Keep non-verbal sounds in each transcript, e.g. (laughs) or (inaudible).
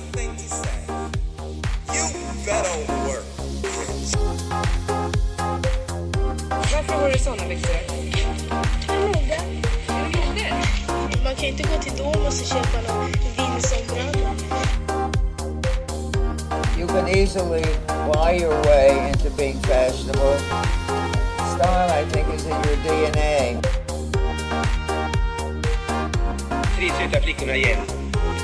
one thing. You better work. Varför har du såna byxor? Mode. Mode? Man kan inte gå till Domus och köpa någon vindsombrand. You can easily buy your way into being fashionable. Style, I think, is in your DNA. tre söta flickorna igen.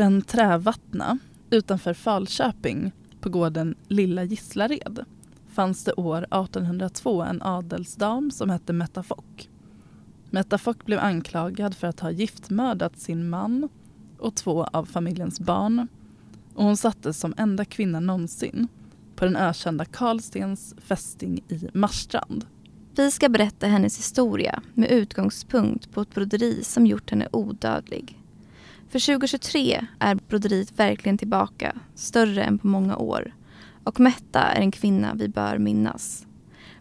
Orten Trävattna utanför Falköping på gården Lilla Gislared fanns det år 1802 en adelsdam som hette Metta Fock. Metta Fock blev anklagad för att ha giftmördat sin man och två av familjens barn och hon sattes som enda kvinna någonsin på den ökända Karlstens fästing i Marstrand. Vi ska berätta hennes historia med utgångspunkt på ett broderi som gjort henne odödlig. För 2023 är broderiet verkligen tillbaka, större än på många år. Och Metta är en kvinna vi bör minnas.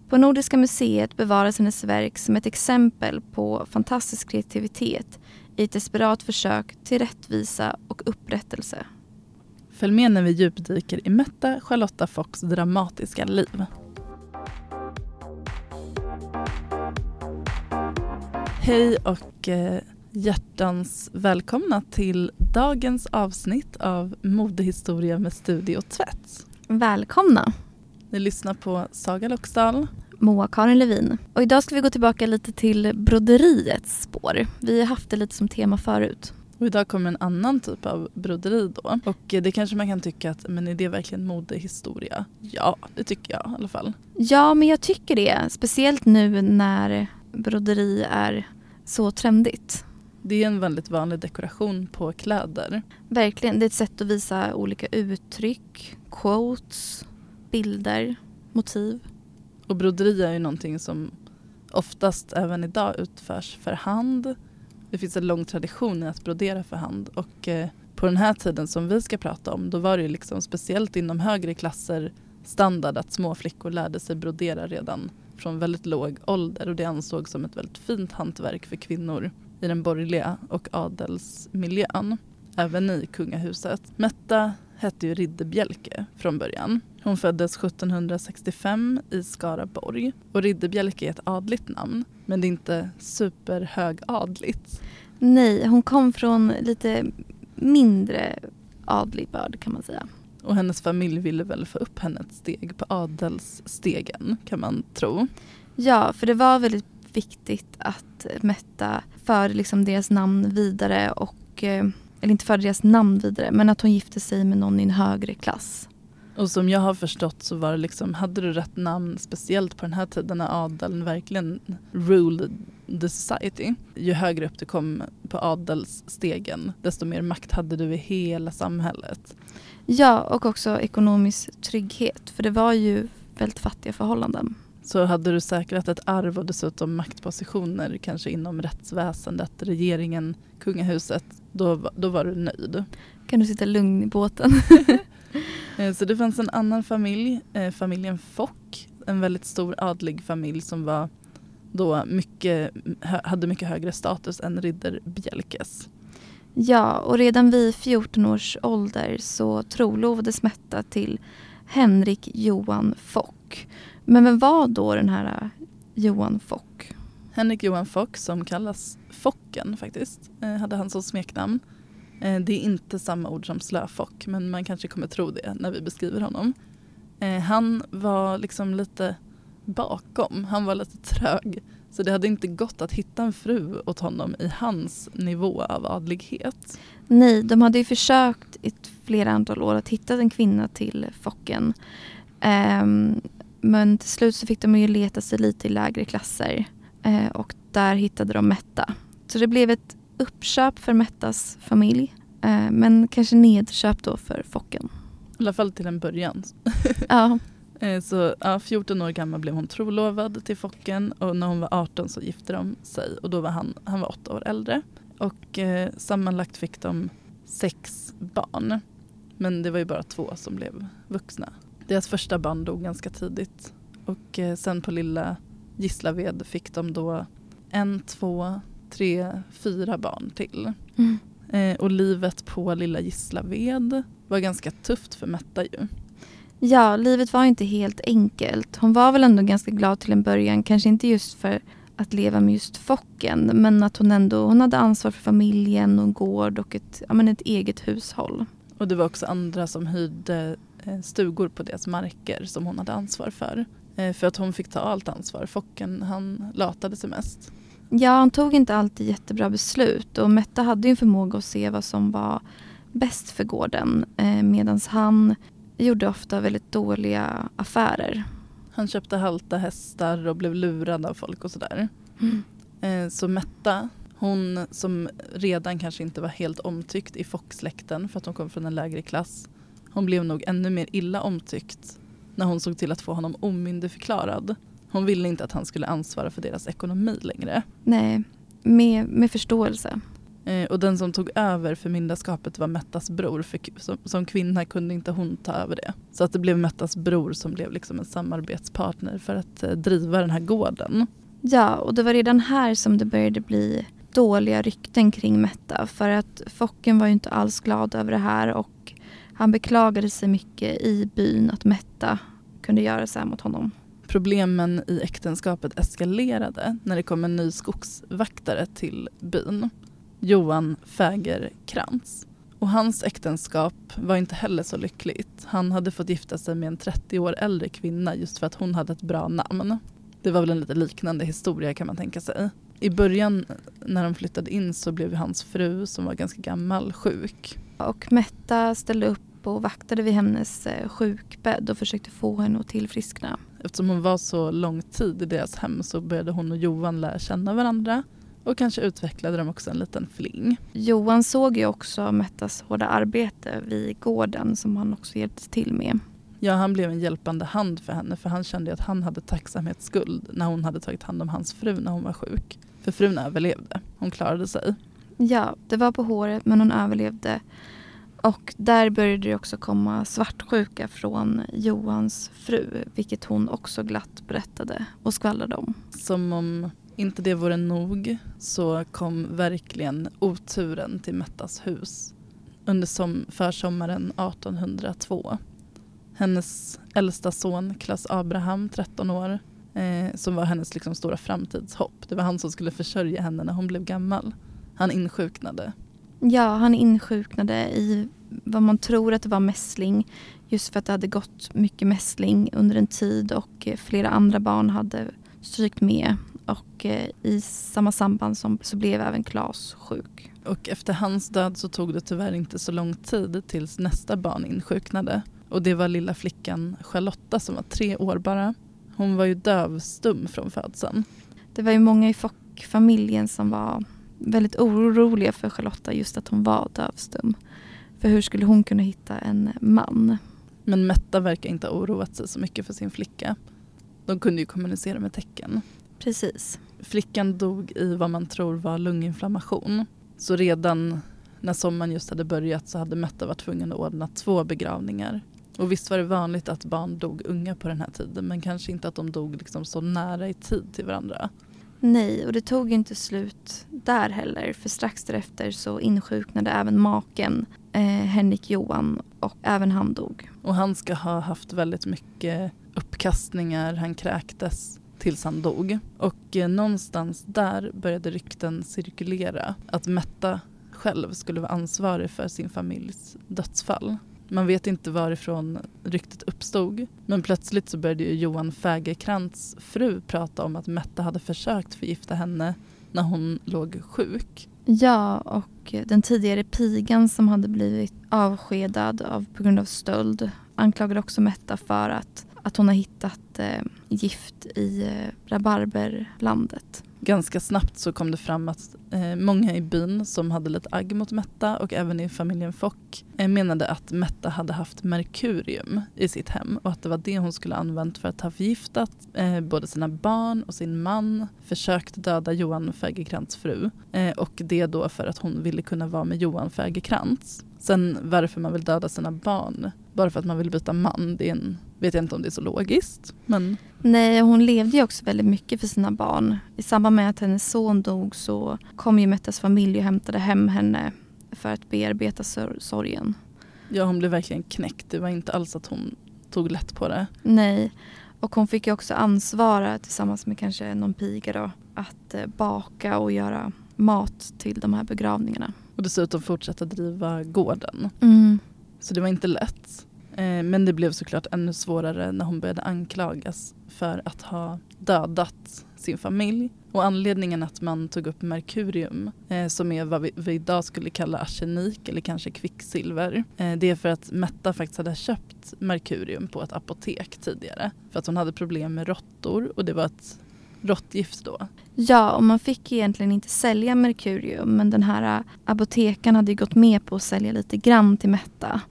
På Nordiska museet bevaras hennes verk som ett exempel på fantastisk kreativitet i ett desperat försök till rättvisa och upprättelse. Följ med när vi djupdyker i Metta Charlotta Focks dramatiska liv. Hej och eh, hjärtans välkomna till dagens avsnitt av Modehistoria med Studio Tvätt. Välkomna! Ni lyssnar på Saga Loxdal. Moa-Karin Levin. Och idag ska vi gå tillbaka lite till broderiets spår. Vi har haft det lite som tema förut. Och idag kommer en annan typ av broderi då. Och det kanske man kan tycka att, men är det verkligen modehistoria? Ja, det tycker jag i alla fall. Ja, men jag tycker det. Speciellt nu när broderi är så trendigt. Det är en väldigt vanlig dekoration på kläder. Verkligen, det är ett sätt att visa olika uttryck, quotes, bilder, motiv. Och broderi är ju någonting som oftast även idag utförs för hand. Det finns en lång tradition i att brodera för hand och eh, på den här tiden som vi ska prata om då var det ju liksom speciellt inom högre klasser standard att små flickor lärde sig brodera redan från väldigt låg ålder och det ansågs som ett väldigt fint hantverk för kvinnor i den borgerliga och adelsmiljön, även i kungahuset. Metta hette ju Ridderbjälke från början. Hon föddes 1765 i Skaraborg och Ridderbjälke är ett adligt namn men det är inte superhögadligt. Nej, hon kom från lite mindre adlig börd kan man säga. Och hennes familj ville väl få upp henne ett steg på adelsstegen kan man tro. Ja, för det var väldigt viktigt att Metta förde liksom deras namn vidare och eh, eller inte förde deras namn vidare men att hon gifte sig med någon i en högre klass. Och som jag har förstått så var det liksom, hade du rätt namn speciellt på den här tiden när adeln verkligen ruled the society. Ju högre upp du kom på adelsstegen desto mer makt hade du i hela samhället. Ja, och också ekonomisk trygghet för det var ju väldigt fattiga förhållanden. Så hade du säkrat ett arv och dessutom maktpositioner kanske inom rättsväsendet, regeringen, kungahuset, då, då var du nöjd. Kan du sitta lugn i båten? (laughs) Eh, Så det fanns en annan familj, eh, familjen Fock, en väldigt stor adlig familj som var då mycket, hade mycket högre status än Ridderbjälkes. Ja, och redan vid 14 års ålder så trolovades Metta till Henrik Johan Fock. Men vem var då den här äh, Johan Fock? Henrik Johan Fock som kallas Focken faktiskt, eh, hade han som smeknamn. Eh, Det är inte samma ord som slöfock men man kanske kommer tro det när vi beskriver honom. Eh, Han var liksom lite bakom, han var lite trög. Så det hade inte gått att hitta en fru åt honom i hans nivå av adlighet. Nej, de hade ju försökt i flera antal år att hitta en kvinna till Focken. Ehm, men till slut så fick de ju leta sig lite i lägre klasser eh, och där hittade de Metta. Så det blev ett uppköp för Mettas familj Eh, men kanske nedköpt då för Focken. I alla fall till en början. (laughs) Ja, (laughs) Eh, Så ja, 14 år gammal blev hon trolovad till Focken och när hon var 18 så gifte de sig och då var han, han var åtta år äldre. Och eh, sammanlagt fick de sex barn. Men det var ju bara två som blev vuxna. Deras första barn dog ganska tidigt och eh, sen på lilla Gislaved fick de då en, två, tre, fyra barn till. Mm. Eh, och livet på lilla Gislaved var ganska tufft för Metta ju. Ja, livet var inte helt enkelt. Hon var väl ändå ganska glad till en början. Kanske inte just för att leva med just Focken. Men att hon ändå hon hade ansvar för familjen och en gård och ett, ja, men ett eget hushåll. Och det var också andra som hyrde stugor på deras marker som hon hade ansvar för. Eh, För att hon fick ta allt ansvar. Focken han latade sig mest. Ja, han tog inte alltid jättebra beslut. Och Metta hade ju en förmåga att se vad som var bäst för gården. Eh, Medan han gjorde ofta väldigt dåliga affärer. Han köpte halta hästar och blev lurad av folk och sådär. Eh, Så Metta, hon som redan kanske inte var helt omtyckt i Fock-släkten för att hon kom från en lägre klass. Hon blev nog ännu mer illa omtyckt när hon såg till att få honom omyndigförklarad. Hon ville inte att han skulle ansvara för deras ekonomi längre. Nej, med, med förståelse. Eh, Och den som tog över förmyndarskapet var Mettas bror. För som, som kvinna kunde inte hon ta över det. Så att det blev Mettas bror som blev liksom en samarbetspartner för att eh, driva den här gården. Ja, och det var redan här som det började bli dåliga rykten kring Metta. För att Focken var ju inte alls glad över det här och han beklagade sig mycket i byn att Metta kunde göra så här mot honom. Problemen i äktenskapet eskalerade när det kom en ny skogsvaktare till byn. Johan Fägerkrans. Och hans äktenskap var inte heller så lyckligt. Han hade fått gifta sig med en 30 år äldre kvinna just för att hon hade ett bra namn. Det var väl en lite liknande historia kan man tänka sig. I början när de flyttade in så blev hans fru som var ganska gammal sjuk. Och Metta ställde upp och vaktade vid hennes eh, sjukbädd och försökte få henne att tillfriskna. Eftersom hon var så lång tid i deras hem så började hon och Johan lära känna varandra och kanske utvecklade de också en liten fling. Johan såg ju också Mettas hårda arbete vid gården som han också hjälpte till med. Ja, han blev en hjälpande hand för henne för han kände att han hade tacksamhetsskuld när hon hade tagit hand om hans fru när hon var sjuk. För frun överlevde. Hon klarade sig. Ja, det var på håret men hon överlevde. Och där började det också komma svartsjuka från Johans fru, vilket hon också glatt berättade och skvallrade om. Som om inte det vore nog så kom verkligen oturen till Mettas hus under som försommaren 1802. Hennes äldsta son, Klas Abraham, 13 år, eh, som var hennes liksom stora framtidshopp. Det var han som skulle försörja henne när hon blev gammal. Han insjuknade. Ja, han insjuknade i vad man tror att det var mässling. Just för att det hade gått mycket mässling under en tid och eh, flera andra barn hade strykt med. Och eh, i samma samband som, så blev även Klas sjuk. Och efter hans död så tog det tyvärr inte så lång tid tills nästa barn insjuknade. Och det var lilla flickan Charlotta som var tre år bara. Hon var ju dövstum från födseln. Det var ju många i Fock-familjen som var väldigt oroliga för Charlotta just att hon var dövstum. För hur skulle hon kunna hitta en man? Men Metta verkar inte ha oroat sig så mycket för sin flicka. De kunde ju kommunicera med tecken. Precis. Flickan dog i vad man tror var lunginflammation. Så redan när sommaren just hade börjat så hade Metta varit tvungen att ordna två begravningar. Och visst var det vanligt att barn dog unga på den här tiden men kanske inte att de dog liksom så nära i tid till varandra. Nej, och det tog ju inte slut där heller. För strax därefter så insjuknade även maken eh, Henrik Johan och även han dog. Och han ska ha haft väldigt mycket uppkastningar, han kräktes tills han dog. Och eh, någonstans där började rykten cirkulera att Metta själv skulle vara ansvarig för sin familjs dödsfall. Man vet inte varifrån ryktet uppstod men plötsligt så började ju Johan Fägerkrans fru prata om att Metta hade försökt förgifta henne när hon låg sjuk. Ja, och den tidigare pigan som hade blivit avskedad av, på grund av stöld anklagade också Metta för att, att hon har hittat eh, gift i eh, rabarberlandet ganska snabbt så kom det fram att eh, många i byn som hade lite agg mot Metta och även i familjen Fock eh, menade att Metta hade haft merkurium i sitt hem och att det var det hon skulle använt för att ha förgiftat eh, både sina barn och sin man, försökt döda Johan Fägerkrantz fru eh, och det då för att hon ville kunna vara med Johan Fägerkrantz. Sen varför man vill döda sina barn bara för att man vill byta man, det en, vet jag inte om det är så logiskt. Men Nej, hon levde ju också väldigt mycket för sina barn. I samband med att hennes son dog så kom ju Mettas familj och hämtade hem henne för att bearbeta sor- sorgen. ja, hon blev verkligen knäckt. Det var inte alls att hon tog lätt på det. Nej, och hon fick ju också ansvara tillsammans med kanske någon piga då att eh, baka och göra mat till de här begravningarna. Och dessutom fortsätta driva gården. Mm. Så det var inte lätt. Eh, men det blev såklart ännu svårare när hon började anklagas för att ha dödat sin familj. Och anledningen att man tog upp merkurium, eh, som är vad vi, vi idag skulle kalla arsenik eller kanske kvicksilver, eh, det är för att Metta faktiskt hade köpt merkurium på ett apotek tidigare. För att hon hade problem med råttor och det var ett råttgift då. Ja, och man fick egentligen inte sälja merkurium men den här äh, apotekaren hade ju gått med på att sälja lite grann till Metta.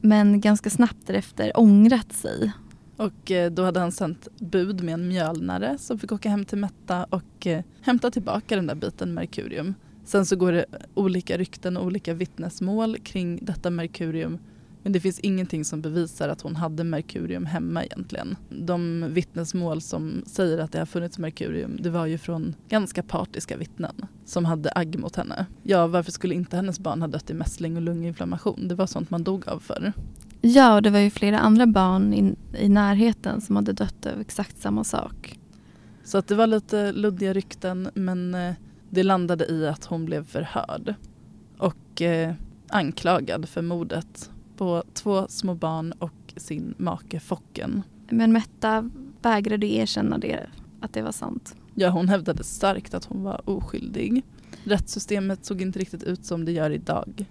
Men ganska snabbt därefter ångrat sig. Och eh, då hade han sänt bud med en mjölnare som fick åka hem till Metta och eh, hämta tillbaka den där biten merkurium. Sen så går det olika rykten och olika vittnesmål kring detta merkurium. Men det finns ingenting som bevisar att hon hade merkurium hemma egentligen. De vittnesmål som säger att det har funnits merkurium det var ju från ganska partiska vittnen som hade agg mot henne. Ja, varför skulle inte hennes barn ha dött i mässling och lunginflammation? Det var sånt man dog av förr. Ja, och det var ju flera andra barn i, i närheten som hade dött av exakt samma sak. Så att det var lite luddiga rykten men eh, det landade i att hon blev förhörd och eh, anklagad för mordet på två små barn och sin make Focken. Men Metta vägrade erkänna det, att det var sant. Ja, hon hävdade starkt att hon var oskyldig. Rättssystemet såg inte riktigt ut som det gör idag.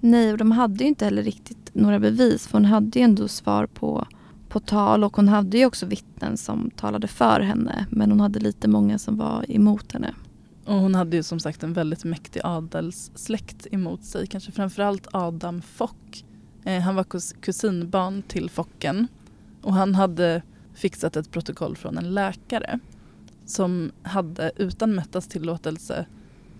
Nej, och de hade ju inte heller riktigt några bevis för hon hade ju ändå svar på, på tal och hon hade ju också vittnen som talade för henne men hon hade lite många som var emot henne. Och hon hade ju som sagt en väldigt mäktig adelssläkt emot sig. Kanske framförallt Adam Fock. Eh, han var kus- kusinbarn till Focken. Och han hade fixat ett protokoll från en läkare. Som hade utan Mettas tillåtelse,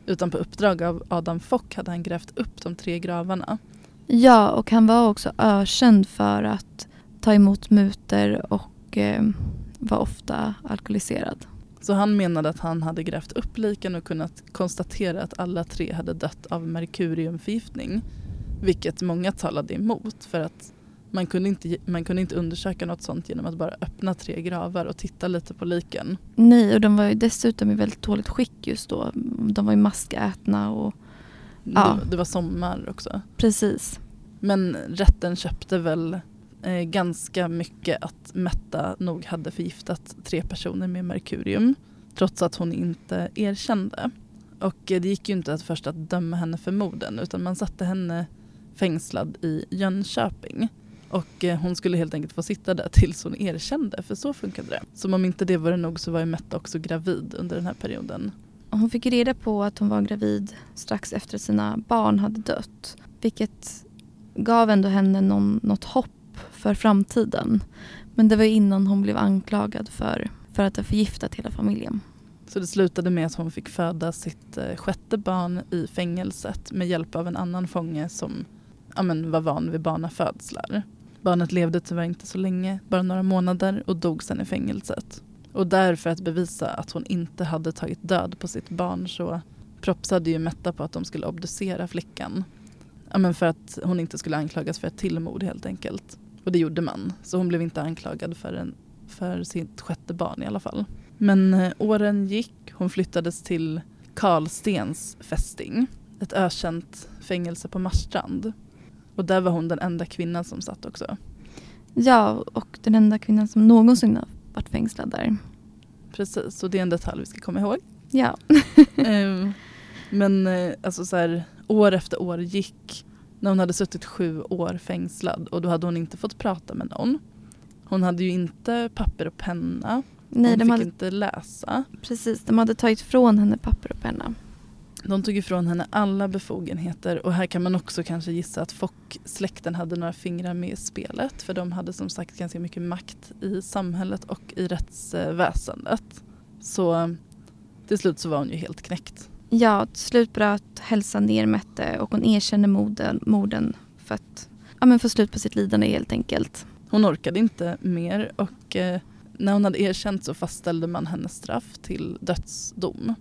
utan på uppdrag av Adam Fock, hade han grävt upp de tre gravarna. Ja, och han var också ökänd för att ta emot muter och eh, var ofta alkoholiserad. Så han menade att han hade grävt upp liken och kunnat konstatera att alla tre hade dött av merkuriumförgiftning. Vilket många talade emot för att man kunde, inte, man kunde inte undersöka något sånt genom att bara öppna tre gravar och titta lite på liken. Nej, och de var ju dessutom i väldigt dåligt skick just då. De var ju maskätna och Ja. Det, det var sommar också. precis. Men rätten köpte väl eh, ganska mycket att Metta nog hade förgiftat tre personer med merkurium. Trots att hon inte erkände. Och det gick ju inte att först att döma henne för morden utan man satte henne fängslad i Jönköping. Och eh, hon skulle helt enkelt få sitta där tills hon erkände för så funkade det. Som om inte det var nog så var Metta också gravid under den här perioden. Hon fick reda på att hon var gravid strax efter att sina barn hade dött. Vilket gav ändå henne någon, något hopp för framtiden. Men det var innan hon blev anklagad för, för att ha förgiftat hela familjen. Så det slutade med att hon fick föda sitt eh, sjätte barn i fängelset med hjälp av en annan fånge som ja, men, var van vid barnafödslar. Barnet levde tyvärr inte så länge, bara några månader och dog sen i fängelset. Och där för att bevisa att hon inte hade tagit död på sitt barn så propsade ju Metta på att de skulle obducera flickan. Ja, men för att hon inte skulle anklagas för ett tillmord helt enkelt. Och det gjorde man. Så hon blev inte anklagad för, en, för sitt sjätte barn i alla fall. Men eh, åren gick. Hon flyttades till Karlstens fästing. Ett ökänt fängelse på Marstrand. Och där var hon den enda kvinnan som satt också. Ja, och den enda kvinnan som någonsin har varit fängslad där. Precis, och det är en detalj vi ska komma ihåg. Ja. (laughs) Ehm, Men eh, alltså så här, år efter år gick när hon hade suttit sju år fängslad och då hade hon inte fått prata med någon. Hon hade ju inte papper och penna. Nej, hon de fick hade, inte läsa. precis, de hade tagit från henne papper och penna. De tog ifrån henne alla befogenheter och här kan man också kanske gissa att Fock-släkten hade några fingrar med i spelet för de hade som sagt ganska mycket makt i samhället och i rättsväsendet. Så till slut så var hon ju helt knäckt. Ja, till slut bröt hälsan ner Mette och hon erkände morden, morden för att ja, men få slut på sitt lidande helt enkelt. Hon orkade inte mer och eh, när hon hade erkänt så fastställde man hennes straff till dödsdom.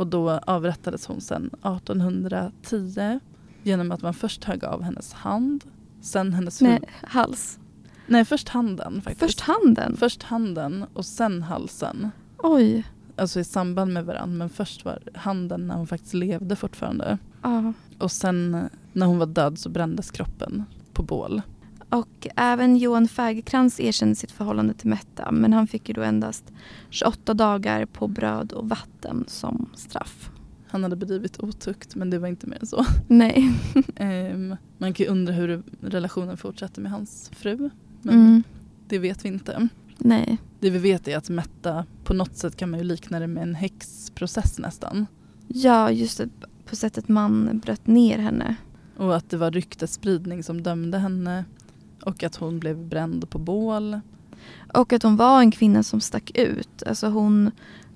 Och då avrättades hon sen 1810 genom att man först högg av hennes hand, sen hennes huvud. Nej, hals. Nej, först handen faktiskt. Först handen. Först handen och sen halsen. Oj. Alltså i samband med varandra men först var handen när hon faktiskt levde fortfarande. Ja. Och sen när hon var död så brändes kroppen på bål. Och även Johan Fägerkrans erkände sitt förhållande till Metta men han fick ju då endast 28 dagar på bröd och vatten som straff. Han hade bedrivit otukt men det var inte mer än så. Nej. (laughs) Ehm, man kan ju undra hur relationen fortsatte med hans fru. Men Mm. det vet vi inte. Nej. Det vi vet är att Metta på något sätt kan man ju likna det med en häxprocess nästan. Ja, just det. På sättet man bröt ner henne. Och att det var ryktesspridning som dömde henne. Och att hon blev bränd på bål. Och att hon var en kvinna som stack ut. Alltså hon,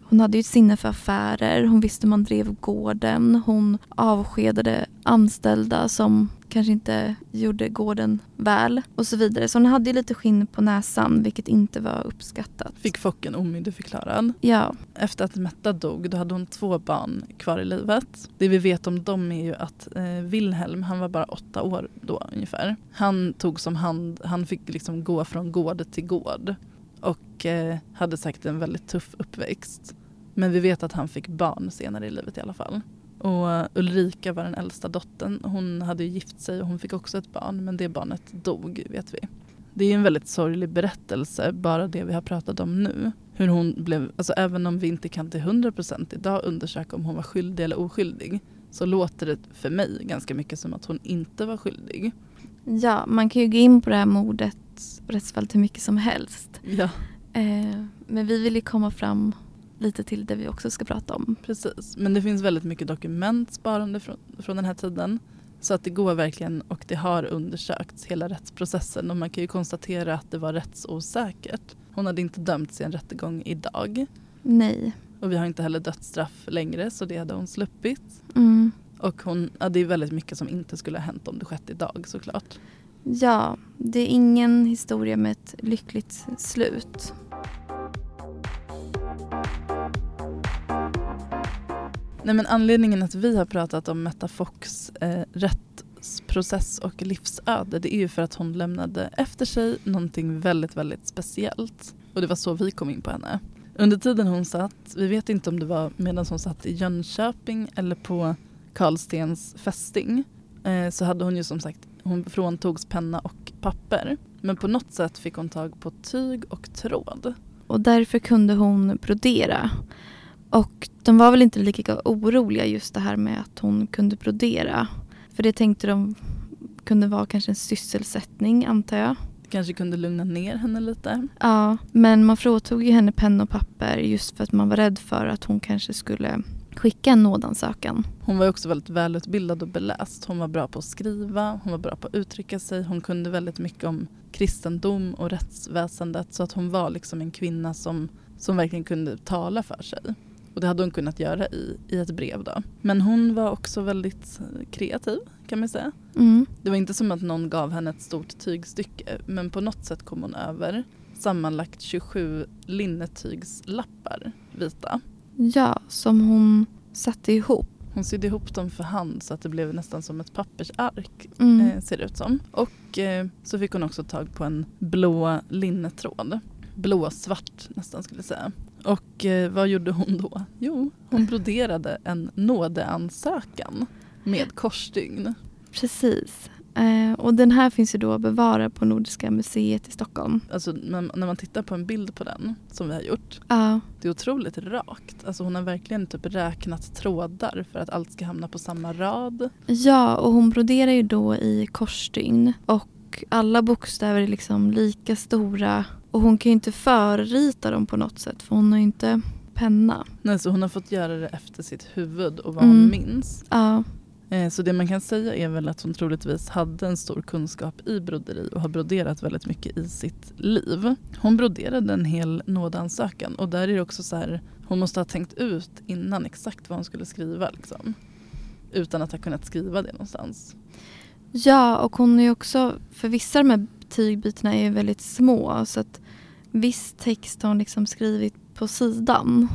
hon hade ju ett sinne för affärer. Hon visste hur man drev gården. Hon avskedade anställda som kanske inte gjorde gården väl. Och så vidare. Så hon hade ju lite skinn på näsan vilket inte var uppskattat. Fick Focken omyndigförklarad. Ja, Efter att Metta dog då hade hon två barn kvar i livet. Det vi vet om dem är ju att eh, Wilhelm, han var bara åtta år då ungefär. Han tog som hand, han fick liksom gå från gård till gård. Och eh, hade säkert en väldigt tuff uppväxt. Men vi vet att han fick barn senare i livet i alla fall. Och Ulrika var den äldsta dottern. Hon hade ju gift sig och hon fick också ett barn men det barnet dog vet vi. Det är en väldigt sorglig berättelse, bara det vi har pratat om nu. Hur hon blev, alltså även om vi inte kan till 100% idag undersöka om hon var skyldig eller oskyldig så låter det för mig ganska mycket som att hon inte var skyldig. ja, man kan ju gå in på det här mordet rättsfallet hur mycket som helst. Ja, Eh, men vi vill ju komma fram lite till det vi också ska prata om. precis. Men det finns väldigt mycket dokument sparande från, från den här tiden. Så att det går verkligen och det har undersökts hela rättsprocessen och man kan ju konstatera att det var rättsosäkert. Hon hade inte dömts i en rättegång idag Nej. och vi har inte heller dödsstraff längre så det hade hon sluppit. Mm. Och hon, ja, det är väldigt mycket som inte skulle ha hänt om det skett idag såklart. Ja, det är ingen historia med ett lyckligt slut. Nej, men anledningen att vi har pratat om Metta Fox eh, rättsprocess och livsöde det är ju för att hon lämnade efter sig någonting väldigt, väldigt speciellt. Och det var så vi kom in på henne. Under tiden hon satt, vi vet inte om det var medan hon satt i Jönköping eller på Karlstens fästing, eh, så hade hon ju som sagt, hon fråntogs penna och papper. Men på något sätt fick hon tag på tyg och tråd. Och därför kunde hon brodera. Och de var väl inte lika oroliga just det här med att hon kunde brodera. För det tänkte de kunde vara kanske en sysselsättning antar jag. Kanske kunde lugna ner henne lite. Ja, men man fråntog ju henne penna och papper just för att man var rädd för att hon kanske skulle skicka en nådansökan. Hon var också väldigt välutbildad och beläst. Hon var bra på att skriva, hon var bra på att uttrycka sig. Hon kunde väldigt mycket om kristendom och rättsväsendet. Så att hon var liksom en kvinna som, som verkligen kunde tala för sig. Och det hade hon kunnat göra i, i ett brev då. Men hon var också väldigt kreativ kan man säga. Mm. Det var inte som att någon gav henne ett stort tygstycke men på något sätt kom hon över sammanlagt 27 linnetygslappar vita. Ja, som hon satte ihop. Hon sydde ihop dem för hand så att det blev nästan som ett pappersark Mm. eh, ser det ut som. Och eh, så fick hon också tag på en blå linnetråd. Blåsvart nästan skulle jag säga. Och eh, vad gjorde hon då? Jo, hon (laughs) broderade en nådeansökan med korsstygn. Precis. Eh, och den här finns ju då bevarad på Nordiska museet i Stockholm. Alltså när, man tittar på en bild på den som vi har gjort. Ja, Det är otroligt rakt. Alltså hon har verkligen typ räknat trådar för att allt ska hamna på samma rad. ja, och hon broderar ju då i korsstygn. Och alla bokstäver är liksom lika stora Och hon kan ju inte förrita dem på något sätt för hon har ju inte penna. Nej, så hon har fått göra det efter sitt huvud och vad Mm. hon minns. Ja, Eh, så det man kan säga är väl att hon troligtvis hade en stor kunskap i broderi och har broderat väldigt mycket i sitt liv. Hon broderade en hel nådansökan och där är det också så här, hon måste ha tänkt ut innan exakt vad hon skulle skriva liksom. Utan att ha kunnat skriva det någonstans. ja och hon är ju också, för vissa av de här tygbitarna är ju väldigt små så att viss text har hon liksom skrivit på sidan.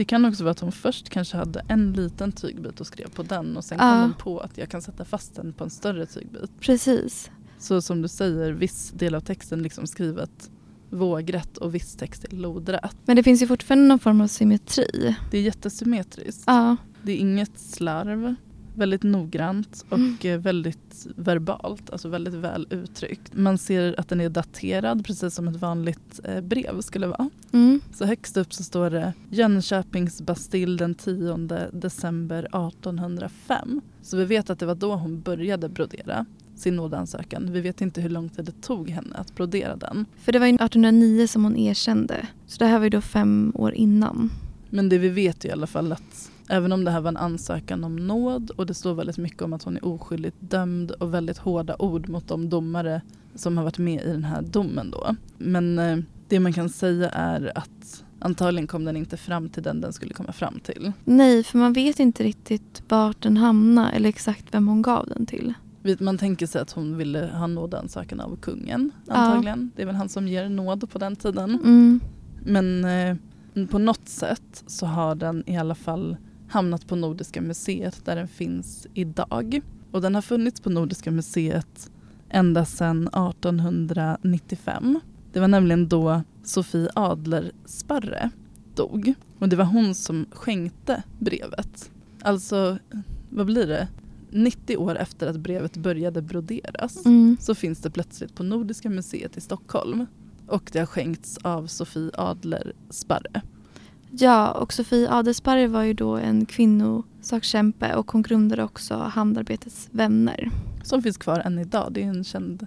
Det kan också vara att hon först kanske hade en liten tygbit och skrev på den och sen Ja. kom hon på att jag kan sätta fast den på en större tygbit. Precis. Så som du säger, viss del av texten liksom skrivet vågrätt och viss text är lodrätt. Men det finns ju fortfarande någon form av symmetri. Det är jättesymmetriskt. Ja, Det är inget slarv. Väldigt noggrant och Mm. eh, väldigt verbalt, alltså väldigt väl uttryckt. Man ser att den är daterad precis som ett vanligt eh, brev skulle vara. mm. Så högst upp så står det Jönköpings Bastill den 10 december 1805. Så vi vet att det var då hon började brodera sin nådeansökan. Vi vet inte hur lång tid det tog henne att brodera den. För det var ju 1809 som hon erkände. Så det här var ju då fem år innan. Men det vi vet är i alla fall att även om det här var en ansökan om nåd och det står väldigt mycket om att hon är oskyldigt dömd och väldigt hårda ord mot de domare som har varit med i den här domen då. Men eh, det man kan säga är att antagligen kom den inte fram till den den skulle komma fram till. Nej, för man vet inte riktigt vart den hamnade eller exakt vem hon gav den till. Man tänker sig att hon ville ha nådansökan av kungen Ja. antagligen. Det är väl han som ger nåd på den tiden. Mm. Men eh, på något sätt så har den i alla fall hamnat på Nordiska museet där den finns idag. Och den har funnits på Nordiska museet ända sedan 1895. Det var nämligen då Sofie Adlersparre dog. Och det var hon som skänkte brevet. Alltså, vad blir det? 90 år efter att brevet började broderas Mm. så finns det plötsligt på Nordiska museet i Stockholm. Och det har skänkts av Sofie Adler Sparre. Ja, och Sofie Adelsparre var ju då en kvinnosakskämpe och hon grundade också Handarbetets vänner. Som finns kvar än idag. Det är en känd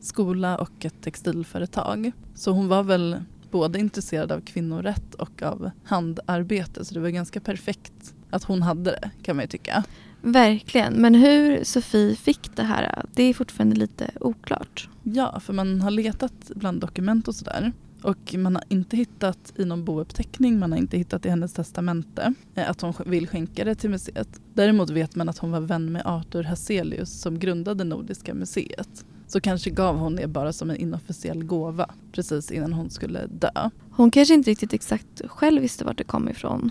skola och ett textilföretag. Så hon var väl både intresserad av kvinnorätt och av handarbete. Så det var ganska perfekt att hon hade det kan man ju tycka. Verkligen, men hur Sofie fick det här, det är fortfarande lite oklart. Ja, för man har letat bland dokument och sådär. Och man har inte hittat i någon bouppteckning, man har inte hittat i hennes testamente eh, att hon vill skänka det till museet. Däremot vet man att hon var vän med Arthur Hazelius som grundade Nordiska museet. Så kanske gav hon det bara som en inofficiell gåva precis innan hon skulle dö. Hon kanske inte riktigt exakt själv visste vart det kom ifrån.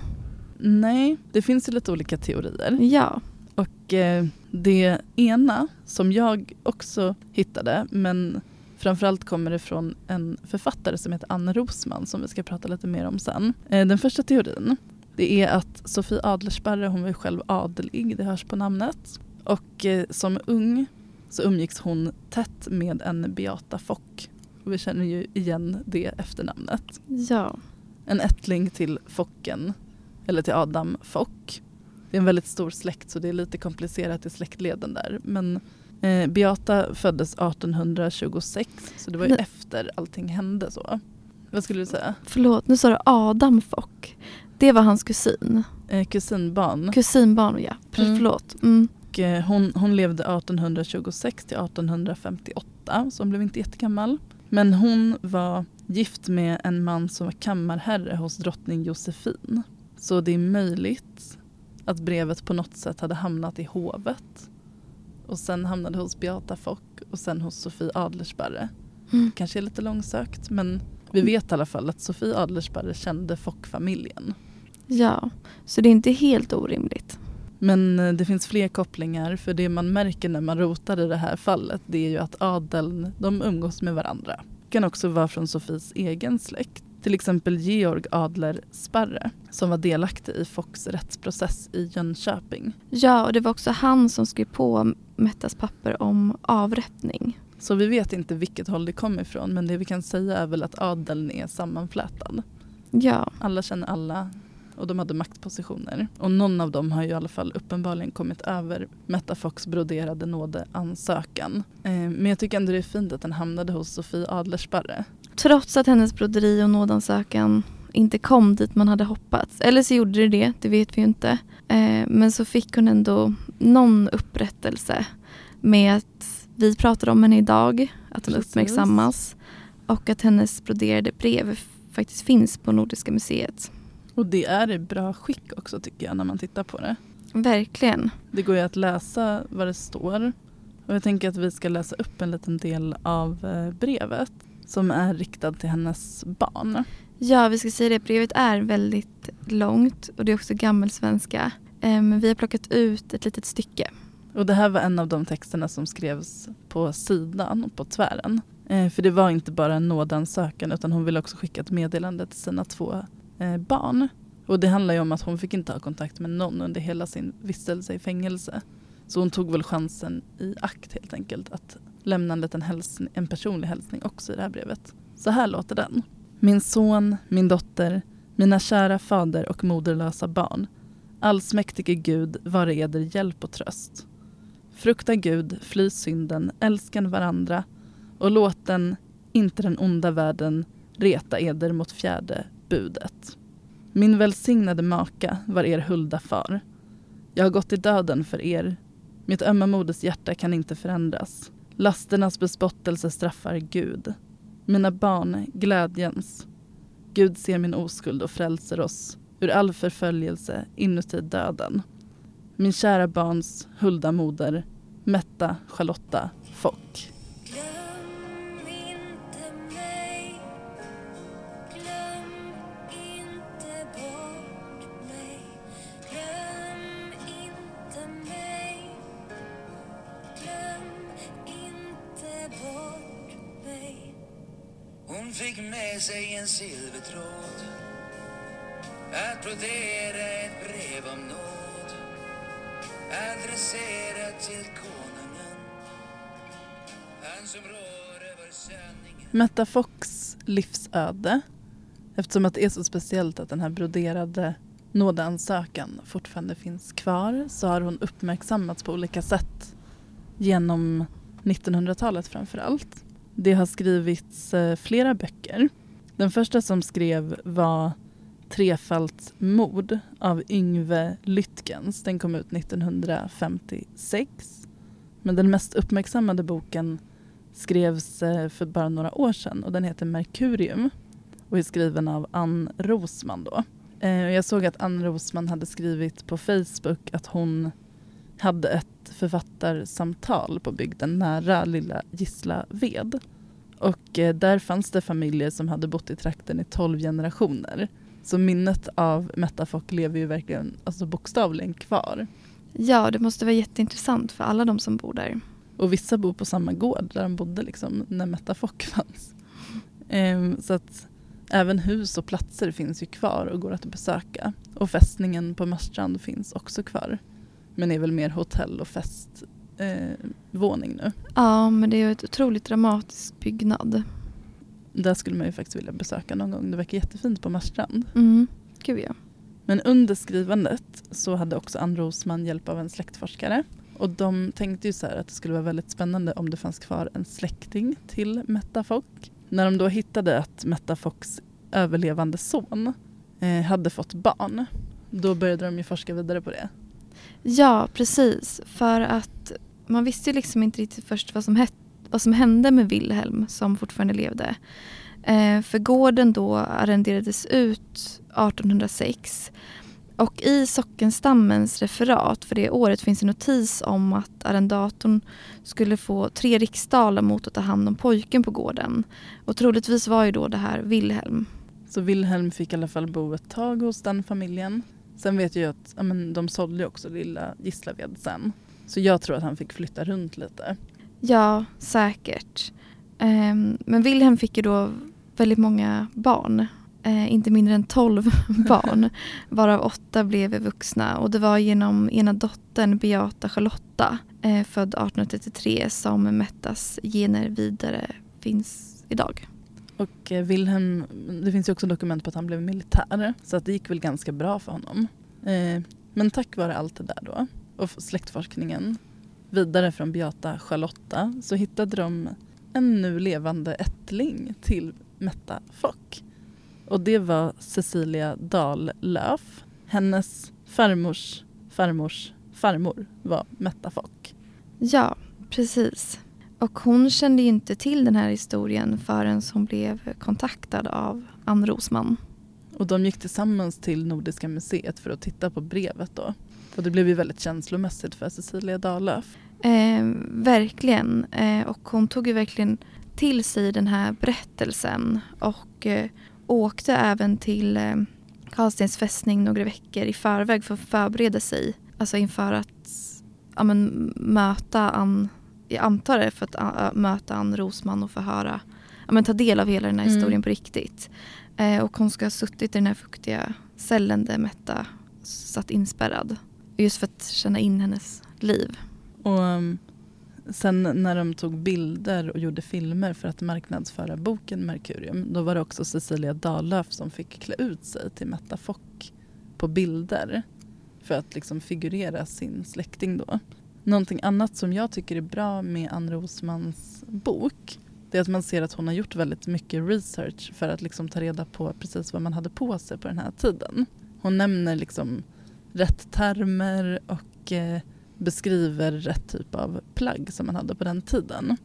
Nej, det finns ju lite olika teorier. Ja, Och eh, det ena som jag också hittade, men framförallt kommer det från en författare som heter Anne Rosman som vi ska prata lite mer om sen. Eh, den första teorin, det är att Sofie Adlersparre, hon var ju själv adelig, det hörs på namnet. Och eh, som ung så umgicks hon tätt med en Beata Fock. Och vi känner ju igen det efternamnet ja. en ättling till Focken, eller till Adam Fock. Det är en väldigt stor släkt så det är lite komplicerat i släktleden där. Men eh, Beata föddes 1826 så det var ju Nej. efter allting hände så. Vad skulle du säga? Förlåt, nu sa du Adam Fock. Det var hans kusin. Eh, kusinbarn. Kusinbarn, ja. Mm. Förlåt. Mm. Och, eh, hon, hon levde 1826 till 1858 så hon blev inte jättegammal. Men hon var gift med en man som var kammarherre hos drottning Josefin. Så det är möjligt att brevet på något sätt hade hamnat i hovet. Och sen hamnade hos Beata Fock och sen hos Sofie Adlersparre. Mm. Kanske är lite långsökt men vi vet i alla fall att Sofie Adlersparre kände Fock-familjen. Ja, så det är inte helt orimligt. Men eh, det finns fler kopplingar för det man märker när man rotar i det här fallet det är ju att adeln, de umgås med varandra. Det kan också vara från Sofies egen släkt. Till exempel Georg Adler Sparre som var delaktig i Focks rättsprocess i Jönköping. Ja, och det var också han som skrev på Mettas papper om avrättning. Så vi vet inte vilket håll det kom ifrån men det vi kan säga är väl att adeln är sammanflätad. Ja, Alla känner alla och de hade maktpositioner. Och någon av dem har ju i alla fall uppenbarligen kommit över Metta Fox broderade nådeansökan. Eh, men jag tycker ändå det är fint att den hamnade hos Sofie Adlersparre. Trots att hennes broderi och nådansökan inte kom dit man hade hoppats. Eller så gjorde det det, det vet vi ju inte. Eh, men så fick hon ändå någon upprättelse med att vi pratar om henne idag, att hon Precis. uppmärksammas och att hennes broderade brev faktiskt finns på Nordiska museet. Och det är i bra skick också tycker jag när man tittar på det. Verkligen. Det går ju att läsa vad det står. Och jag tänker att vi ska läsa upp en liten del av eh, brevet som är riktad till hennes barn. Ja, vi ska säga det. Brevet är väldigt långt och det är också gammelsvenska. Eh, Men vi har plockat ut ett litet stycke. Och det här var en av de texterna som skrevs på sidan, på tvären. Eh, för det var inte bara en nådansökan utan hon ville också skicka ett meddelande till sina två eh, barn. Och det handlar ju om att hon fick inte ha kontakt med någon under hela sin vistelse i fängelse. Så hon tog väl chansen i akt helt enkelt att lämna en liten hälsning, en personlig hälsning också i det här brevet. Så här låter den. Min son, min dotter, mina kära fader och moderlösa barn. Allsmäktige Gud, vare eder hjälp och tröst. Frukta Gud, fly synden, älskan varandra och låt den, inte den onda världen, reta eder mot fjärde budet. Min välsignade maka var er hulda far. Jag har gått i döden för er. Mitt ömma moders hjärta kan inte förändras. Lasternas bespottelse straffar Gud. Mina barn, glädjens. Gud ser min oskuld och frälser oss ur all förföljelse inuti döden. Min kära barns hulda moder, Metta Charlotta Fock. Tråd. Att brodera ett brev om nåd. Adresserat till konungen. Han som rår över sanningen. Metta Fox livsöde, eftersom att det är så speciellt att den här broderade nådeansökan fortfarande finns kvar så har hon uppmärksammats på olika sätt genom 1900-talet framför allt. Det har skrivits eh, flera böcker. Den första som skrev var Trefallt mord av Yngve Lyttkens. Den kom ut 1956. Men den mest uppmärksammade boken skrevs eh, för bara några år sedan och den heter Merkurium och är skriven av Ann Rosman då. Eh, jag såg att Ann Rosman hade skrivit på Facebook att hon hade ett författarsamtal på bygden nära lilla Gislaved. Och eh, där fanns det familjer som hade bott i trakten i tolv generationer. Så minnet av Metta Fock lever ju verkligen alltså bokstavligen kvar. Ja, det måste vara jätteintressant för alla de som bor där. Och vissa bor på samma gård där de bodde liksom, när Metta Fock (laughs) fanns. Ehm, så att även hus och platser finns ju kvar och går att besöka. Och fästningen på Marstrand finns också kvar. Men är väl mer hotell och festvåning eh, våning nu. Ja, men det är ju ett otroligt dramatisk byggnad. Där skulle man ju faktiskt vilja besöka någon gång. Det verkar jättefint på Marstrand. Mm. Gud ja. Men under skrivandet så hade också Ann Rosman hjälp av en släktforskare. Och de tänkte ju så här att det skulle vara väldigt spännande om det fanns kvar en släkting till Metta Fock. När de då hittade att Metta Focks överlevande son eh, hade fått barn, då började de ju forska vidare på det. Ja, precis. För att man visste ju liksom inte riktigt först vad som, het, vad som hände med Wilhelm som fortfarande levde. Eh, för gården då arrenderades ut 1806 och i sockenstammens referat för det året finns en notis om att arrendatorn skulle få tre riksdaler mot att ta hand om pojken på gården. Och troligtvis var ju då det här Wilhelm. Så Wilhelm fick i alla fall bo ett tag hos den familjen. Sen vet jag ju att ja, men, de sålde också lilla Gislaved sen. Så jag tror att han fick flytta runt lite. Ja, säkert. Ehm, men Wilhelm fick ju då väldigt många barn. Eh, inte mindre än 12 (laughs) barn. Varav åtta blev vuxna. Och det var genom ena dottern Beata Charlotta, eh, född 1833, som Mettas gener vidare finns idag. Och eh, Wilhelm, det finns ju också dokument på att han blev militär. Så att det gick väl ganska bra för honom. Eh, men tack vare allt det där då och släktforskningen vidare från Beata Charlotta så hittade de en nu levande ättling till Metta Fock. Och det var Cecilia Dahllöf. Hennes farmors farmors farmor var Metta Fock. Ja, precis. Och hon kände ju inte till den här historien förrän hon blev kontaktad av Ann Rosman. Och de gick tillsammans till Nordiska museet för att titta på brevet då. Och det blev ju väldigt känslomässigt för Cecilia Dahllöf. Eh, verkligen. Eh, och hon tog ju verkligen till sig den här berättelsen och eh, åkte även till eh, Karlstens fästning några veckor i förväg för att förbereda sig. Alltså inför att ja, men, möta Ann, jag antar det för att ä, möta Ann Rosman och förhöra, ja, men ta del av hela den här Mm. historien på riktigt. Eh, och hon ska ha suttit i den här fuktiga cellen där Metta satt inspärrad. Just för att känna in hennes liv. Och um, sen när de tog bilder och gjorde filmer för att marknadsföra boken Merkurium då var det också Cecilia Dahllöf som fick klä ut sig till Metta Fock på bilder för att liksom figurera sin släkting då. Någonting annat som jag tycker är bra med Ann Rosmans bok det är att man ser att hon har gjort väldigt mycket research för att liksom ta reda på precis vad man hade på sig på den här tiden. Hon nämner liksom rätt termer och eh, beskriver rätt typ av plagg som man hade på den tiden.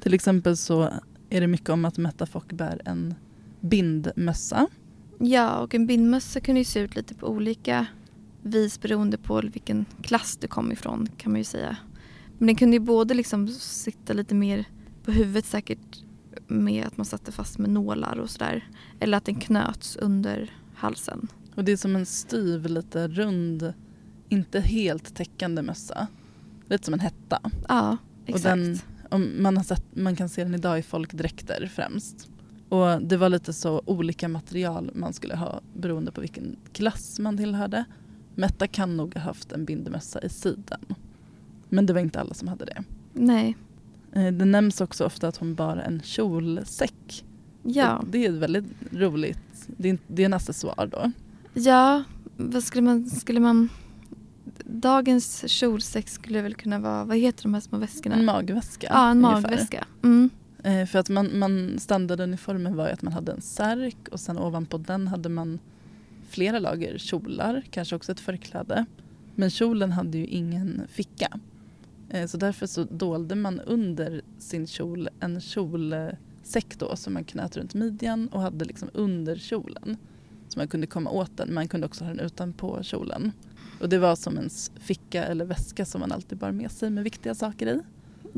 Till exempel så är det mycket om att Metta Fock bär en bindmössa. Ja, och en bindmössa kunde ju se ut lite på olika vis beroende på vilken klass du kom ifrån kan man ju säga. Men den kunde ju både liksom sitta lite mer på huvudet säkert med att man satte fast med nålar och sådär. Eller att den knöts under halsen. Och det är som en styv, lite rund, inte helt täckande mössa. Lite som en hetta. Ja, exakt. Och den, om man, har sett, man kan se den idag i folkdräkter främst. Och det var lite så olika material man skulle ha beroende på vilken klass man tillhörde. Metta kan nog ha haft en bindemössa i sidan. Men det var inte alla som hade det. Nej, Eh, Det nämns också ofta att hon bar en kjolsäck. ja. Det är väldigt roligt. Det är, inte- det är en accessoar då. Ja, vad skulle man, skulle man... Dagens kjolsäck skulle väl kunna vara, vad heter de här små väskorna? En magväska. Ja, en ungefär. magväska. Mm. Eh, För att man, man, standarduniformen var ju att man hade en särk och sen ovanpå den hade man flera lager kjolar, kanske också ett förkläde. Men kjolen hade ju ingen ficka. Eh, Så därför så dolde man under sin kjol en kjolsäck då som man knöt runt midjan och hade liksom under kjolen. Så man kunde komma åt den, man kunde också ha den utanpå kjolen. Och det var som en ficka eller väska som man alltid bar med sig med viktiga saker i.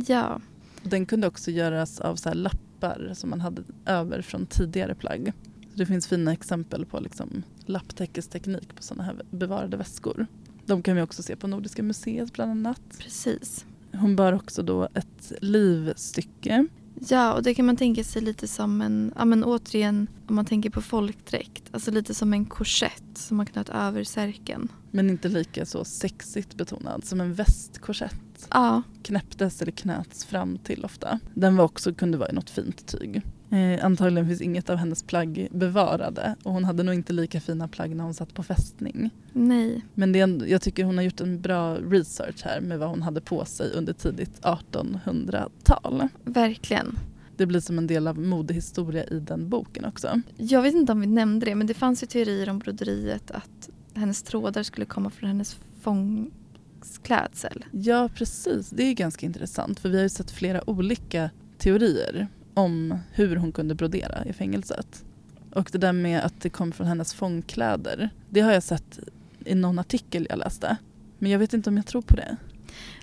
Ja, Den kunde också göras av så här lappar som man hade över från tidigare plagg. Det finns fina exempel på liksom lapptäckesteknik på sådana här bevarade väskor. De kan vi också se på Nordiska museet bland annat. precis. Hon bar också då ett livstycke. Ja, och det kan man tänka sig lite som en, ja men återigen om man tänker på folkdräkt, alltså lite som en korsett som man knöt över särken. Men inte lika så sexigt betonad som en västkorsett. Ja, Knäpptes eller knöts fram till ofta. Den var också, kunde vara i något fint tyg. Eh, antagligen finns inget av hennes plagg bevarade och hon hade nog inte lika fina plagg när hon satt på fästning. nej, Men det är jag tycker hon har gjort en bra research här med vad hon hade på sig under tidigt 1800-tal. verkligen. Det blir som en del av modehistoria i den boken också. Jag vet inte om vi nämnde det, men det fanns ju teorier om broderiet att hennes trådar skulle komma från hennes fångsklädsel. Ja precis, det är ganska intressant för vi har ju sett flera olika teorier om hur hon kunde brodera i fängelset. Och det där med att det kom från hennes fångkläder, det har jag sett i någon artikel jag läste. Men jag vet inte om jag tror på det.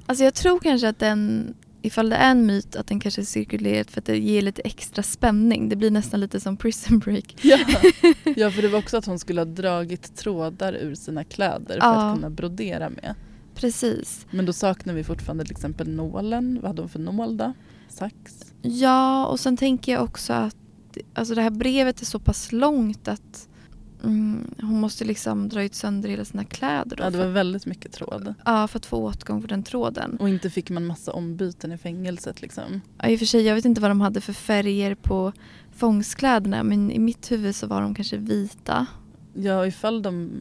Alltså jag tror kanske att den, ifall det är en myt, att den kanske cirkulerat för att det ger lite extra spänning. Det blir nästan lite som prison break. (laughs) Ja. (laughs) ja, för det var också att hon skulle ha dragit trådar ur sina kläder för Ja. att kunna brodera med. Precis. Men då saknar vi fortfarande till exempel nålen. Vad hade hon för nål då? Sax? Ja, och sen tänker jag också att alltså det här brevet är så pass långt att mm, hon måste liksom dra ut sönder hela sina kläder. Då Ja, det var för, väldigt mycket tråd. ja, för att få åtgång på den tråden. Och inte fick man massa ombyten i fängelset liksom. Ja, I och för sig, jag vet inte vad de hade för färger på fångskläderna men i mitt huvud så var de kanske vita. Ja, ifall de,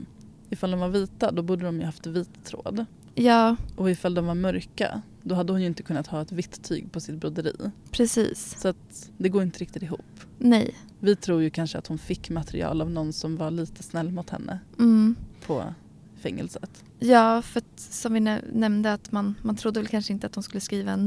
ifall de var vita då borde de ju haft vit tråd. Ja, Och ifall de var mörka då hade hon ju inte kunnat ha ett vitt tyg på sitt broderi. Precis. Så att det går inte riktigt ihop. Nej. Vi tror ju kanske att hon fick material av någon som var lite snäll mot henne Mm. på fängelset. Ja, för att, som vi nä- nämnde att man, man trodde väl kanske inte att hon skulle skriva en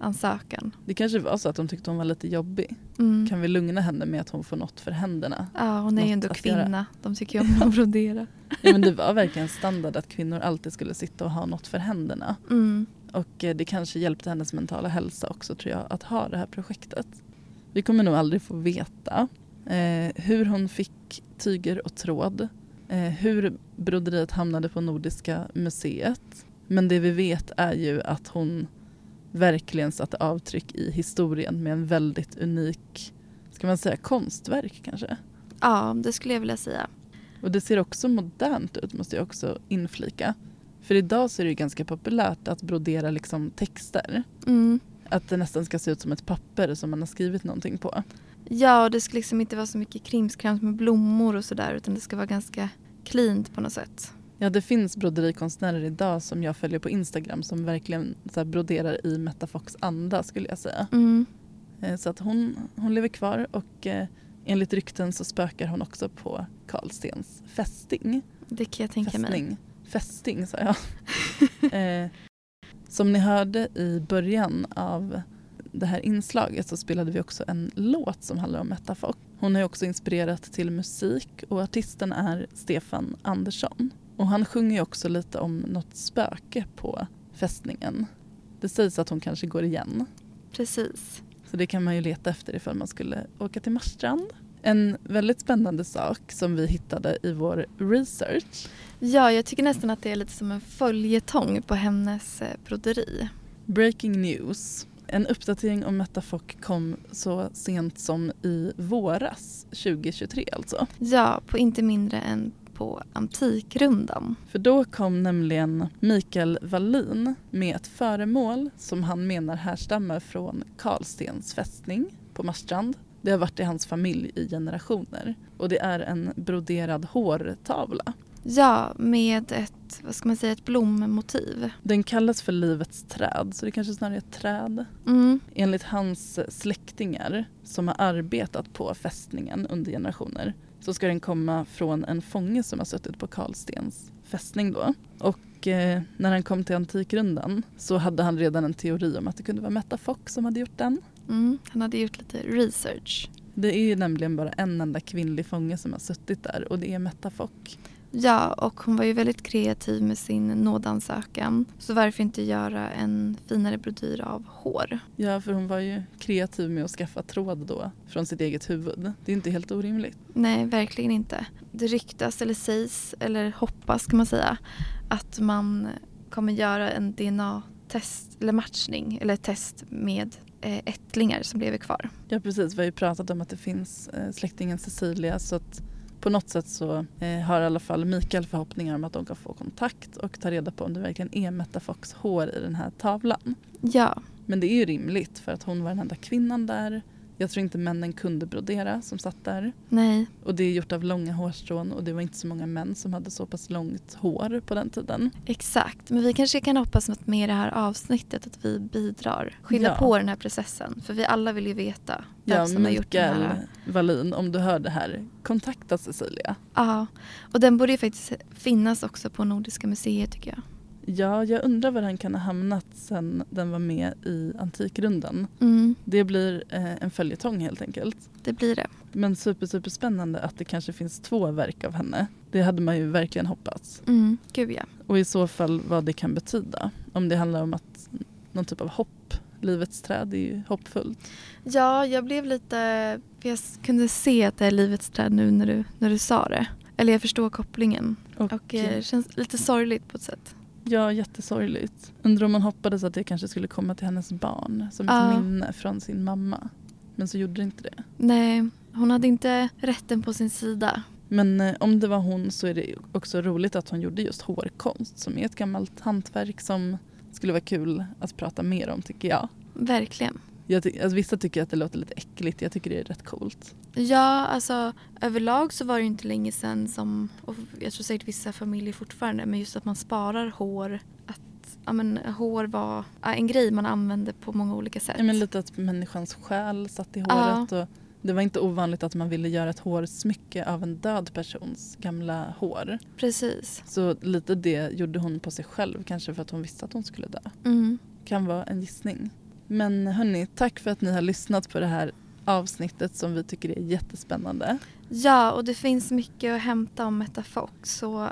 nådansökan. Det kanske var så att de tyckte hon var lite jobbig. Mm. Kan vi lugna henne med att hon får något för händerna? Ja, hon är ju ändå att göra? kvinna. De tycker ju om att brodera. Ja, men det var verkligen standard att kvinnor alltid skulle sitta och ha något för händerna. Mm. Och eh, det kanske hjälpte hennes mentala hälsa också tror jag att ha det här projektet. Vi kommer nog aldrig få veta eh, hur hon fick tyger och tråd. Eh, hur broderiet hamnade på Nordiska museet. Men det vi vet är ju att hon verkligen satte avtryck i historien med en väldigt unik, ska man säga konstverk kanske? Ja, det skulle jag vilja säga. Och det ser också modernt ut måste jag också inflika. För idag så är det ju ganska populärt att brodera liksom texter. Mm. Att det nästan ska se ut som ett papper som man har skrivit någonting på. Ja, det ska liksom inte vara så mycket krimskrams med blommor och sådär utan det ska vara ganska cleant på något sätt. Ja, det finns broderikonstnärer idag som jag följer på Instagram som verkligen så broderar i Metta Fox anda skulle jag säga. Mm. Eh, Så att hon, hon lever kvar och eh, enligt rykten så spökar hon också på Karlstens fästing. Det kan jag tänka mig. Fästning. Fästing sa jag. (laughs) eh, som ni hörde i början av det här inslaget så spelade vi också en låt som handlar om Metta Fox. Hon har också inspirerat till musik och artisten är Stefan Andersson. Och han sjunger ju också lite om något spöke på fästningen. Det sägs att hon kanske går igen. Precis. Så det kan man ju leta efter ifall man skulle åka till Marstrand. En väldigt spännande sak som vi hittade i vår research. Ja, jag tycker nästan att det är lite som en följetong på hennes eh, broderi. Breaking news. En uppdatering om Metta Fock kom så sent som i våras 2023 alltså. Ja, på inte mindre än på Antikrundan. För då kom nämligen Mikael Wallin med ett föremål som han menar härstammar från Karlstens fästning på Marstrand. Det har varit i hans familj i generationer och det är en broderad hårtavla. Ja, med ett, vad ska man säga, ett blommotiv. Den kallas för Livets träd så det kanske snarare är ett träd. Mm. Enligt hans släktingar som har arbetat på fästningen under generationer så ska den komma från en fånge som har suttit på Karlstens fästning då. Och eh, när han kom till Antikrundan så hade han redan en teori om att det kunde vara Metta Fock som hade gjort den. Mm. Han hade gjort lite research. Det är ju nämligen bara en enda kvinnlig fånge som har suttit där och det är Metta Fock. Ja, och hon var ju väldigt kreativ med sin nådansökan. Så varför inte göra en finare brodyr av hår? Ja, för hon var ju kreativ med att skaffa tråd då från sitt eget huvud. Det är inte helt orimligt. Nej, verkligen inte. Det ryktas eller sägs, eller hoppas kan man säga, att man kommer göra en DNA-test eller matchning eller test med eh, ättlingar som lever kvar. Ja precis, vi har ju pratat om att det finns eh, släktingen Cecilia så att på något sätt så eh, har i alla fall Mikael förhoppningar om att de kan få kontakt och ta reda på om det verkligen är Metta Fox hår i den här tavlan. Ja, Men det är ju rimligt för att hon var den enda kvinnan där. Jag tror inte männen kunde brodera som satt där. nej, Och det är gjort av långa hårstrån och det var inte så många män som hade så pass långt hår på den tiden. exakt. Men vi kanske kan hoppas att med det här avsnittet att vi bidrar. Skynda Ja. på den här processen. För vi alla vill ju veta vem Ja, som har gjort den här. Wallin, om du hör det här, kontakta Cecilia. Ja, och den borde ju faktiskt finnas också på Nordiska museet tycker jag. Ja, jag undrar var den kan ha hamnat sen den var med i Antikrundan. Mm, Det blir eh, en följetong helt enkelt. det blir det. Men super, super spännande att det kanske finns två verk av henne. Det hade man ju verkligen hoppats. Mm, gud ja. Och i så fall vad det kan betyda. Om det handlar om att någon typ av hopp. Livets träd är ju hoppfullt. Ja, jag blev lite... Jag kunde se att det är livets träd nu när du, när du sa det. Eller jag förstår kopplingen. Och, Och eh, det känns lite sorgligt på ett sätt. Ja, jättesorgligt. Undrar om man hoppades att det kanske skulle komma till hennes barn som ett Ja. minne från sin mamma. Men så gjorde det inte det. Nej, hon hade inte rätten på sin sida. Men eh, om det var hon så är det också roligt att hon gjorde just hårkonst som är ett gammalt hantverk som skulle vara kul att prata mer om tycker jag. Verkligen. Jag ty- alltså, vissa tycker att det låter lite äckligt, jag tycker det är rätt coolt. Ja, alltså överlag så var det ju inte länge sedan som, och jag tror säkert vissa familjer fortfarande, men just att man sparar hår, att ja, men, hår var en grej man använde på många olika sätt. Ja, men lite att människans själ satt i Ja. håret. Och det var inte ovanligt att man ville göra ett hårsmycke av en död persons gamla hår. Precis. Så lite det gjorde hon på sig själv, kanske för att hon visste att hon skulle dö. Mm. Kan vara en gissning. Men hörni, tack för att ni har lyssnat på det här avsnittet som vi tycker är jättespännande. Ja, och det finns mycket att hämta om Meta Fox. Så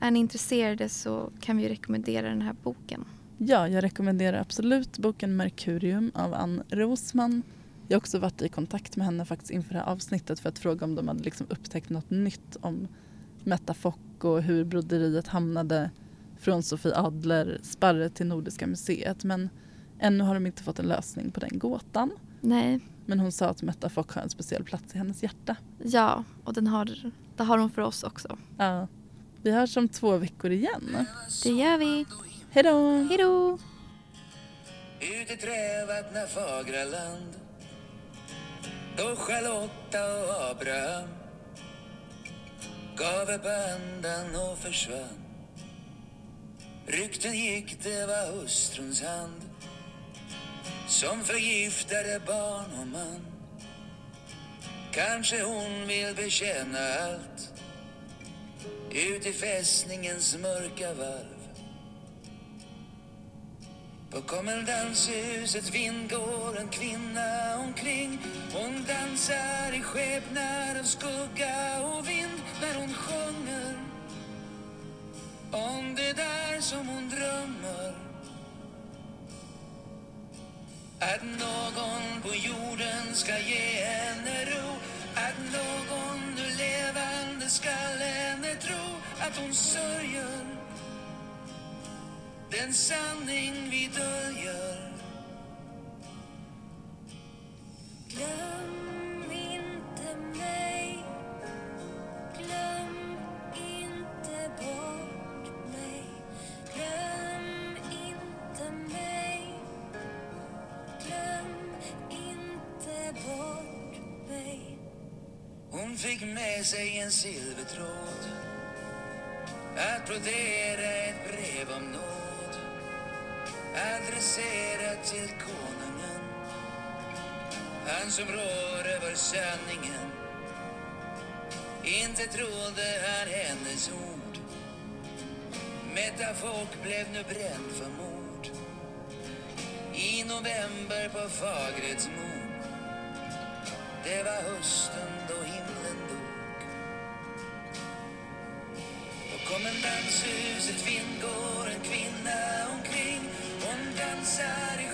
är ni intresserade så kan vi rekommendera den här boken. Ja, jag rekommenderar absolut boken Merkurium av Ann Rosman. Jag har också varit i kontakt med henne faktiskt inför det här avsnittet för att fråga om de hade liksom upptäckt något nytt om Metafock och hur broderiet hamnade från Sofie Adler Sparre till Nordiska museet. Men ännu har de inte fått en lösning på den gåtan. Nej, Men hon sa att Metafock har en speciell plats i hennes hjärta. ja, och den har, det har hon för oss också. Ja. Vi hörs om två veckor igen. Det gör vi. Hej då! Hej då! Ut i trävattna fagra land Då Charlotta och Abraham gav upp andan och försvann Rykten gick det var hustruns hand som förgiftade barn och man. Kanske hon vill bekänna allt. Ut i fästningens mörka valv på kommendanshuset vind går en kvinna omkring. Hon dansar i skepnad av skugga och vind när hon sjunger om det där som hon drömmer. Att någon på jorden ska ge henne ro. Att någon nu levande skall henne tro. Att hon sörjer den sanning vi döljer. Glöm inte mig. Glöm inte bort mig. Glöm Hon fick med sig en silvertråd att brodera ett brev om nåd adresserat till konungen han som rår över sanningen. Inte trodde han hennes ord. Metafolk blev nu bränd för mord. I november på Fagrets mor det var hösten då på vind går en kvinna omkring. Hon dansar i